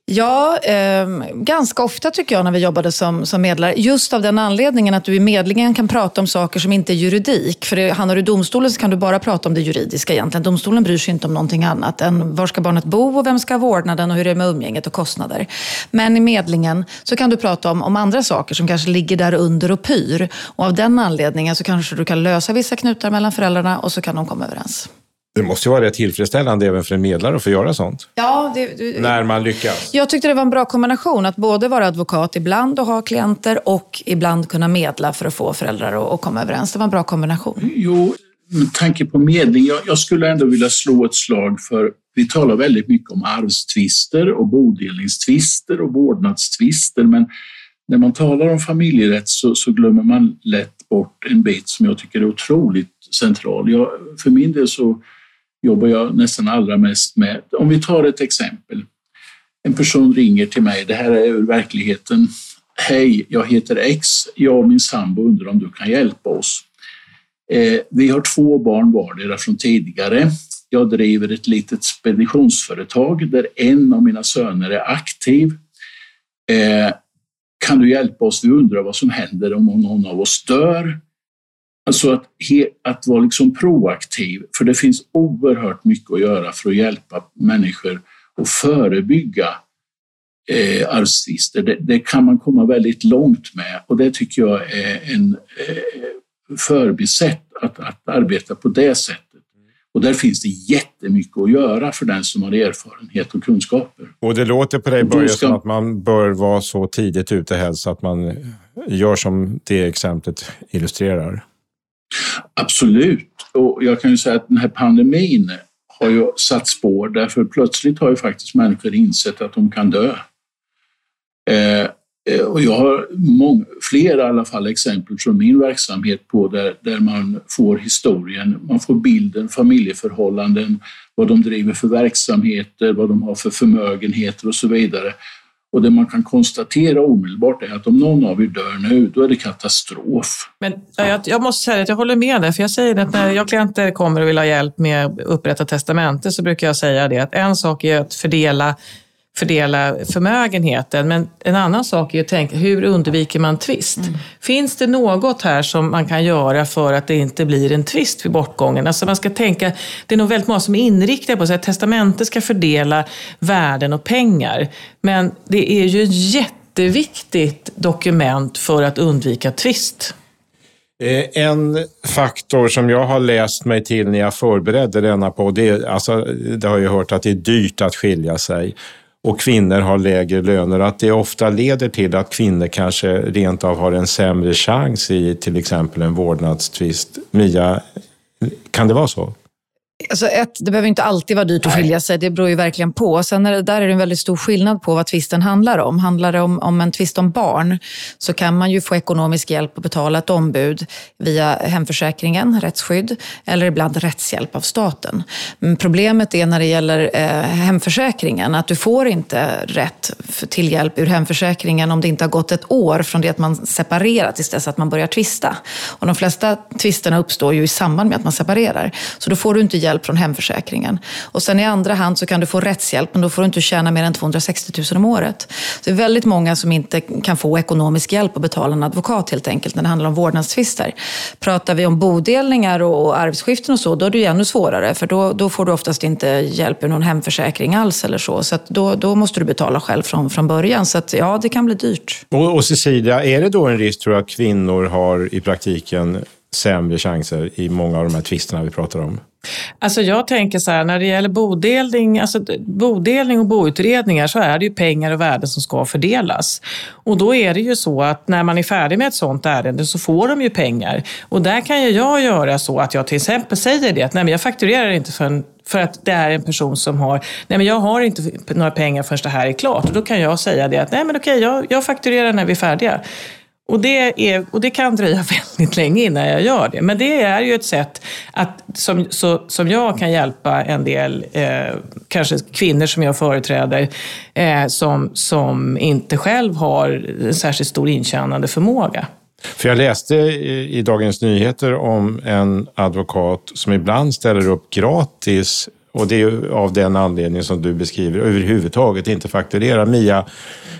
Speaker 4: Ja, eh, ganska ofta tycker jag när vi jobbade som, som medlare. Just av den anledningen att du i medlingen kan prata om saker som inte är juridik. För det, handlar du i domstolen så kan du bara prata om det juridiska egentligen. Domstolen bryr sig inte om någonting annat än var ska barnet bo och vem ska ha vårdnaden och hur det är med umgänget och kostnader. Men i medlingen så kan du prata om, om andra saker som kanske ligger där under och pyr. Och av den anledningen så kanske du kan lösa vissa knutar mellan föräldrarna och så kan de komma överens.
Speaker 1: Det måste ju vara rätt tillfredsställande även för en medlare att få göra sånt.
Speaker 4: Ja, det,
Speaker 1: det, när man lyckas.
Speaker 4: Jag tyckte det var en bra kombination att både vara advokat ibland och ha klienter och ibland kunna medla för att få föräldrar att komma överens. Det var en bra kombination.
Speaker 3: Jo, med tanke på medling, jag, jag skulle ändå vilja slå ett slag för vi talar väldigt mycket om arvstvister och bodelningstvister och vårdnadstvister, men när man talar om familjerätt så, så, glömmer man lätt bort en bit som jag tycker är otroligt central. Jag, för min del så jobbar jag nästan allra mest med. Om vi tar ett exempel. En person ringer till mig, det här är ur verkligheten. Hej, jag heter X. Jag och min sambo undrar om du kan hjälpa oss. Eh, vi har två barn vardera från tidigare. Jag driver ett litet speditionsföretag där en av mina söner är aktiv. Eh, kan du hjälpa oss? Vi undrar vad som händer om någon av oss dör. Alltså att, att vara liksom proaktiv, för det finns oerhört mycket att göra för att hjälpa människor och förebygga eh, arvstvister. Det, det, kan man komma väldigt långt med och det tycker jag är en eh, förbisett att, att arbeta på det sättet. Och där finns det jättemycket att göra för den som har erfarenhet och kunskaper.
Speaker 1: Och det låter på dig Börje ska... som att man bör vara så tidigt ute helst att man gör som det exemplet illustrerar.
Speaker 3: Absolut. Och jag kan ju säga att den här pandemin har ju satt spår därför plötsligt har ju faktiskt människor insett att de kan dö. Eh, eh och jag har många, flera i alla fall exempel från min verksamhet på där, där man får historien, man får bilden, familjeförhållanden, vad de driver för verksamheter, vad de har för förmögenheter och så vidare. Och det man kan konstatera omedelbart är att om någon av er dör nu, då är det katastrof.
Speaker 2: Men jag, jag måste säga att jag håller med dig, för jag säger att när jag klienter kommer och vill ha hjälp med att upprätta testamente så brukar jag säga det att en sak är att fördela fördela förmögenheten. Men en annan sak är att tänka, hur undviker man tvist? Mm. Finns det något här som man kan göra för att det inte blir en tvist vid bortgången? Alltså man ska tänka, det är nog väldigt många som är inriktade på att testamentet ska fördela värden och pengar. Men det är ju ett jätteviktigt dokument för att undvika tvist.
Speaker 1: Eh, en faktor som jag har läst mig till när jag förberedde denna på, det, är, alltså, det har jag hört att det är dyrt att skilja sig och kvinnor har lägre löner, att det ofta leder till att kvinnor kanske rent av har en sämre chans i till exempel en vårdnadstvist. Mia, kan det vara så?
Speaker 4: Alltså ett, det behöver inte alltid vara dyrt att skilja sig, det beror ju verkligen på. Sen är det, där är det en väldigt stor skillnad på vad tvisten handlar om. Handlar det om, om en tvist om barn så kan man ju få ekonomisk hjälp att betala ett ombud via hemförsäkringen, rättsskydd, eller ibland rättshjälp av staten. Men problemet är när det gäller eh, hemförsäkringen, att du får inte rätt till hjälp ur hemförsäkringen om det inte har gått ett år från det att man separerat tills dess att man börjar tvista. Och de flesta tvisterna uppstår ju i samband med att man separerar. Så då får du inte hjälp från hemförsäkringen. Och sen i andra hand så kan du få rättshjälp, men då får du inte tjäna mer än 260 000 om året. Så det är väldigt många som inte kan få ekonomisk hjälp att betala en advokat helt enkelt när det handlar om vårdnadstvister. Pratar vi om bodelningar och arvsskiften och så, då är det ju ännu svårare. För då, då får du oftast inte hjälp ur någon hemförsäkring alls eller så. Så då, då måste du betala själv från, från början. Så att, ja, det kan bli dyrt.
Speaker 1: Och, och Cecilia, är det då en risk tror jag att kvinnor har i praktiken sämre chanser i många av de här tvisterna vi pratar om?
Speaker 2: Alltså jag tänker så här, när det gäller bodelning, alltså bodelning och boutredningar så är det ju pengar och värden som ska fördelas. Och då är det ju så att när man är färdig med ett sådant ärende så får de ju pengar. Och där kan ju jag göra så att jag till exempel säger det att nej men jag fakturerar inte för en för att det är en person som har, nej men jag har inte några pengar förrän det här är klart. Och då kan jag säga det att nej men okej, jag, jag fakturerar när vi är färdiga. Och det, är, och det kan dröja väldigt länge innan jag gör det. Men det är ju ett sätt att, som, så, som jag kan hjälpa en del, eh, kanske kvinnor som jag företräder, eh, som, som inte själv har särskilt stor intjänande förmåga.
Speaker 1: För jag läste i Dagens Nyheter om en advokat som ibland ställer upp gratis och det är av den anledningen som du beskriver, överhuvudtaget inte fakturera. Mia,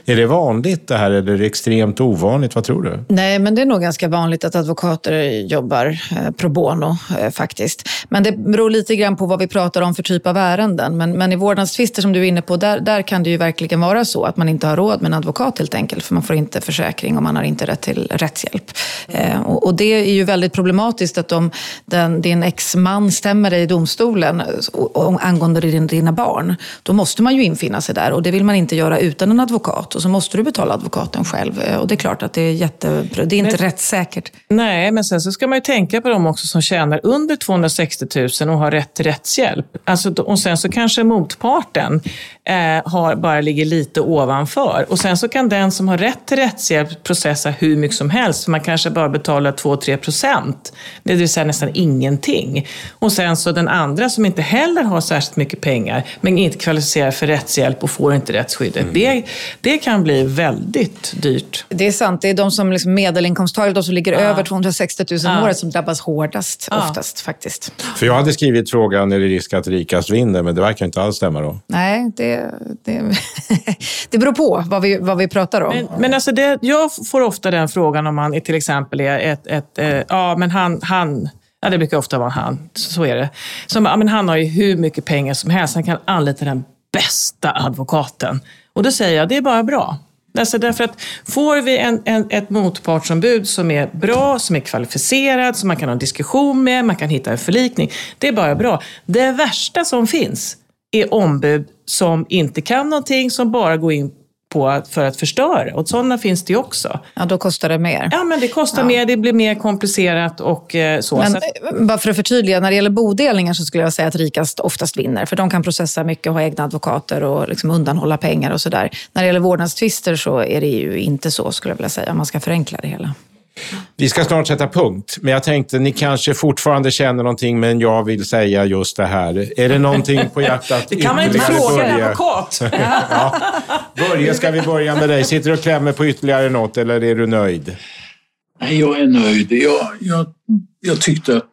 Speaker 1: är det vanligt det här eller är det extremt ovanligt? Vad tror du?
Speaker 4: Nej, men det är nog ganska vanligt att advokater jobbar eh, pro bono eh, faktiskt. Men det beror lite grann på vad vi pratar om för typ av ärenden. Men, men i vårdnadstvister som du är inne på, där, där kan det ju verkligen vara så att man inte har råd med en advokat helt enkelt. För man får inte försäkring och man har inte rätt till rättshjälp. Eh, och, och, det är ju väldigt problematiskt att om den, din exman stämmer dig i domstolen och, angående din, dina barn, då måste man ju infinna sig där. Och det vill man inte göra utan en advokat och så måste du betala advokaten själv. Eh, och det är klart att det är jättebra. Det är inte men, rättssäkert.
Speaker 2: Nej, men sen så ska man ju tänka på dem också som tjänar under 260 000 och har rätt till rättshjälp. Alltså, och sen så kanske motparten eh, har, bara ligger lite ovanför. Och sen så kan den som har rätt till rättshjälp processa hur mycket som helst. Man kanske bara betalar 2-3 procent, det vill säga nästan ingenting. Och sen så den andra som inte heller har särskilt mycket pengar, men inte kvalificerar för rättshjälp och får inte rättsskyddet. Mm. Det, det kan bli väldigt dyrt.
Speaker 4: Det är sant. Det är de som liksom medelinkomsttagare, de som ligger ja. över 260 000 om året, som drabbas hårdast ja. oftast faktiskt.
Speaker 1: För jag hade skrivit frågan, är det risk att rikast vinner? Men det verkar inte alls stämma då.
Speaker 4: Nej, det, det, det beror på vad vi, vad vi pratar om.
Speaker 2: Men, men alltså det, jag får ofta den frågan om man till exempel är ett, ett, ett eh, ja men han, han Ja, det brukar ofta vara han. Så är det. Så, ja, men han har ju hur mycket pengar som helst. Han kan anlita den bästa advokaten. Och då säger jag, det är bara bra. Alltså därför att får vi en, en, ett motpartsombud som är bra, som är kvalificerad, som man kan ha en diskussion med, man kan hitta en förlikning. Det är bara bra. Det värsta som finns är ombud som inte kan någonting, som bara går in på för att förstöra. Och sådana finns det ju också.
Speaker 4: Ja, då kostar det mer.
Speaker 2: Ja, men det kostar ja. mer, det blir mer komplicerat och eh, så.
Speaker 4: Men,
Speaker 2: så.
Speaker 4: Eh, bara för att förtydliga, när det gäller bodelningar så skulle jag säga att rikast oftast vinner. För de kan processa mycket och ha egna advokater och liksom undanhålla pengar och sådär. När det gäller vårdnadstvister så är det ju inte så, skulle jag vilja säga, om man ska förenkla det hela.
Speaker 1: Vi ska snart sätta punkt, men jag tänkte ni kanske fortfarande känner någonting, men jag vill säga just det här. Är det någonting på hjärtat?
Speaker 2: Det kan man inte fråga en advokat. ja.
Speaker 1: Börje, ska vi börja med dig? Sitter du och klämmer på ytterligare något eller är du nöjd?
Speaker 3: Nej, jag är nöjd. Jag, jag, jag, tyckte att,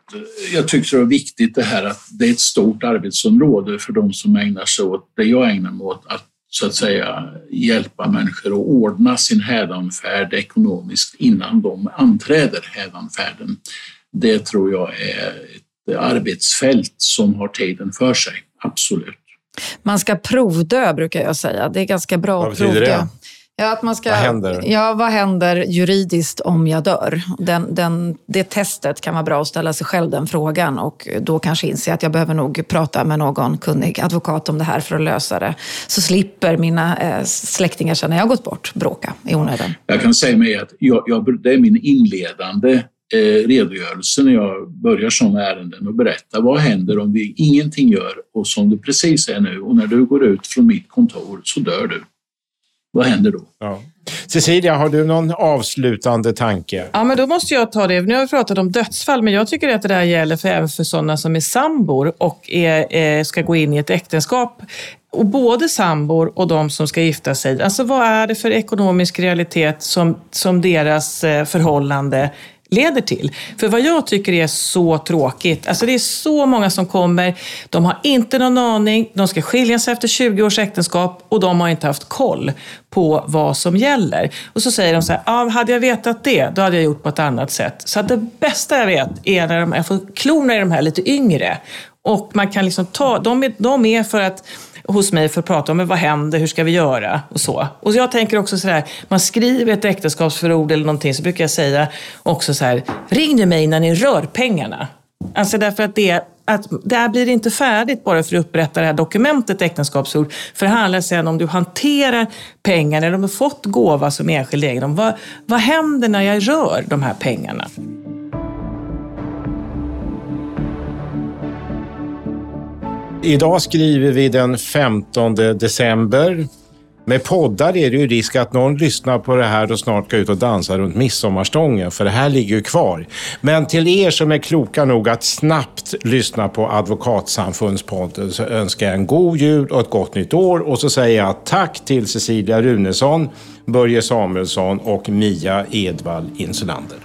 Speaker 3: jag tyckte det var viktigt det här att det är ett stort arbetsområde för de som ägnar sig åt det jag ägnar mig åt, att så att säga hjälpa människor att ordna sin hädanfärd ekonomiskt innan de anträder hädanfärden. Det tror jag är ett arbetsfält som har tiden för sig, absolut.
Speaker 4: Man ska provdö brukar jag säga. Det är ganska bra
Speaker 1: att provdö. Det?
Speaker 4: Ja, att man ska,
Speaker 1: vad händer?
Speaker 4: Ja, vad händer juridiskt om jag dör? Den, den, det testet kan vara bra att ställa sig själv den frågan och då kanske inse att jag behöver nog prata med någon kunnig advokat om det här för att lösa det. Så slipper mina eh, släktingar sen när jag gått bort bråka i onödan.
Speaker 3: Jag kan säga mig att jag, jag, det är min inledande eh, redogörelse när jag börjar sådana ärenden och berätta vad händer om vi ingenting gör och som det precis är nu och när du går ut från mitt kontor så dör du. Vad händer då?
Speaker 1: Ja. Cecilia, har du någon avslutande tanke?
Speaker 2: Ja, men då måste jag ta det. Nu har vi pratat om dödsfall, men jag tycker att det där gäller för även för sådana som är sambor och är, är, ska gå in i ett äktenskap. Och både sambor och de som ska gifta sig. Alltså vad är det för ekonomisk realitet som, som deras eh, förhållande leder till. För vad jag tycker är så tråkigt, alltså det är så många som kommer, de har inte någon aning, de ska skilja sig efter 20 års äktenskap och de har inte haft koll på vad som gäller. Och så säger de så här, ah, hade jag vetat det, då hade jag gjort på ett annat sätt. Så att det bästa jag vet är när de, jag får klorna i de här lite yngre. Och man kan liksom ta, de är, de är för att hos mig för att prata om vad händer, hur ska vi göra och så. Och jag tänker också så här, man skriver ett äktenskapsförord eller någonting så brukar jag säga också så här, ring nu mig när ni rör pengarna. Alltså därför att det, att det här blir inte färdigt bara för att upprätta det här dokumentet äktenskapsord. För det handlar sen om du hanterar pengarna eller om du fått gåva som enskild egendom. Vad, vad händer när jag rör de här pengarna?
Speaker 1: Idag skriver vi den 15 december. Med poddar är det ju risk att någon lyssnar på det här och snart går ut och dansar runt midsommarstången, för det här ligger ju kvar. Men till er som är kloka nog att snabbt lyssna på Advokatsamfundspodden så önskar jag en god jul och ett gott nytt år. Och så säger jag tack till Cecilia Runesson, Börje Samuelsson och Mia Edvall Insulander.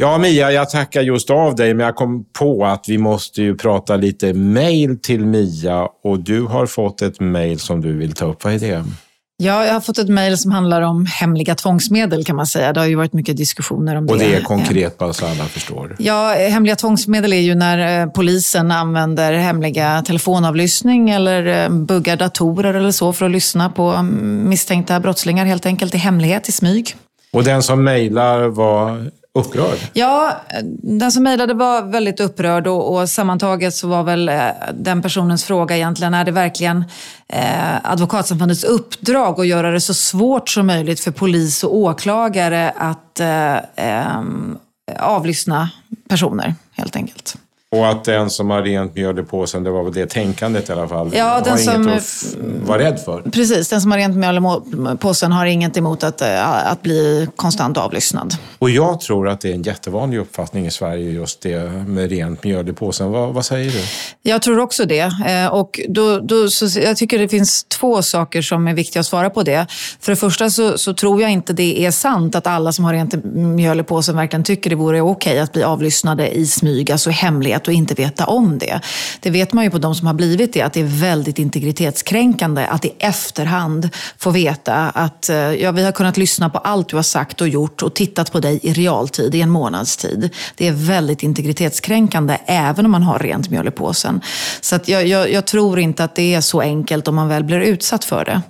Speaker 1: Ja, Mia, jag tackar just av dig, men jag kom på att vi måste ju prata lite mail till Mia och du har fått ett mail som du vill ta upp. Vad är det?
Speaker 4: Ja, jag har fått ett mejl som handlar om hemliga tvångsmedel kan man säga. Det har ju varit mycket diskussioner om det.
Speaker 1: Och det är konkret bara så alla förstår?
Speaker 4: Ja, hemliga tvångsmedel är ju när eh, polisen använder hemliga telefonavlyssning eller eh, buggar datorer eller så för att lyssna på mm, misstänkta brottslingar helt enkelt i hemlighet, i smyg.
Speaker 1: Och den som mejlar var upprörd?
Speaker 4: Ja, den som mejlade var väldigt upprörd och, och, sammantaget så var väl eh, den personens fråga egentligen, är det verkligen eh, Advokatsamfundets uppdrag att göra det så svårt som möjligt för polis och åklagare att eh, eh, avlyssna personer helt enkelt?
Speaker 1: Och att den som har rent mjöl i påsen, det var väl det tänkandet i alla fall,
Speaker 4: ja,
Speaker 1: har
Speaker 4: den som,
Speaker 1: inget att vara rädd för.
Speaker 4: Precis, den som har rent mjöl i påsen har inget emot att, eh, att bli konstant avlyssnad.
Speaker 1: Och jag tror att det är en jättevanlig uppfattning i Sverige, just det med rent mjöl i påsen. Vad, vad säger du?
Speaker 4: Jag tror också det. Eh, och då, då, så, jag tycker det finns två saker som är viktiga att svara på det. För det första så, så tror jag inte det är sant att alla som har rent mjöl i påsen verkligen tycker det vore okej att bli avlyssnade i smyg, alltså i hemlighet och inte veta om det. Det vet man ju på de som har blivit det, att det är väldigt integritetskränkande att i efterhand få veta att eh, ja, vi har kunnat lyssna på allt du har sagt och gjort och tittat på dig i realtid i en månads tid. Det är väldigt integritetskränkande även om man har rent mjöl i påsen. Så att jag, jag, jag tror inte att det är så enkelt om man väl blir utsatt för det.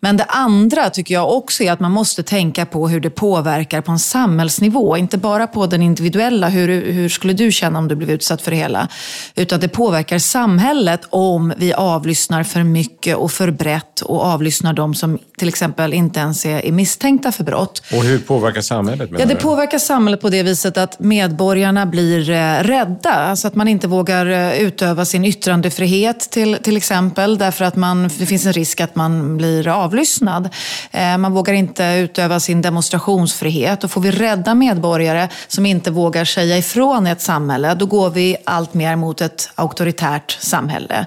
Speaker 4: Men det andra tycker jag också är att man måste tänka på hur det påverkar på en samhällsnivå. Inte bara på den individuella, hur, hur skulle du känna om du blev utsatt för det hela? Utan det påverkar samhället om vi avlyssnar för mycket och för brett och avlyssnar de som till exempel inte ens är, är misstänkta för brott.
Speaker 1: Och hur påverkar samhället?
Speaker 4: Ja, det påverkar samhället på det viset att medborgarna blir eh, rädda. Alltså att man inte vågar eh, utöva sin yttrandefrihet till, till exempel. Därför att man, det finns en risk att man blir av avlyssnad. Eh, man vågar inte utöva sin demonstrationsfrihet. Och får vi rädda medborgare som inte vågar säga ifrån i ett samhälle, då går vi allt mer mot ett auktoritärt samhälle.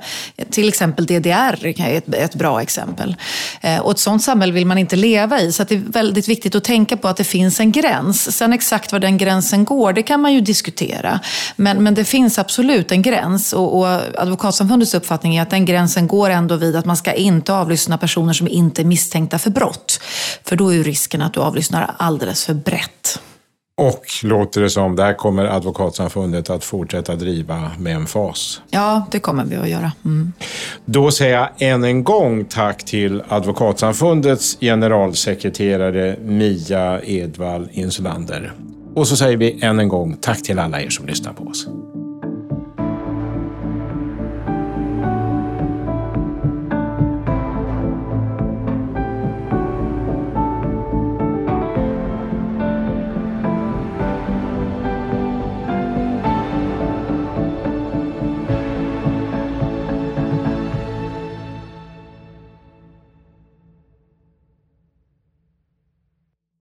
Speaker 4: Till exempel DDR är ett, ett bra exempel. Eh, och ett sånt samhälle vill man inte leva i. Så det är väldigt viktigt att tänka på att det finns en gräns. Sen exakt var den gränsen går, det kan man ju diskutera. Men, men det finns absolut en gräns. Och, och Advokatsamfundets uppfattning är att den gränsen går ändå vid att man ska inte avlyssna personer som inte inte misstänkta för brott. För då är risken att du avlyssnar alldeles för brett.
Speaker 1: Och låter det som, det här kommer Advokatsamfundet att fortsätta driva med en fas.
Speaker 4: Ja, det kommer vi att göra. Mm.
Speaker 1: Då säger jag än en gång tack till Advokatsamfundets generalsekreterare Mia Edvall Insulander. Och så säger vi än en gång tack till alla er som lyssnar på oss.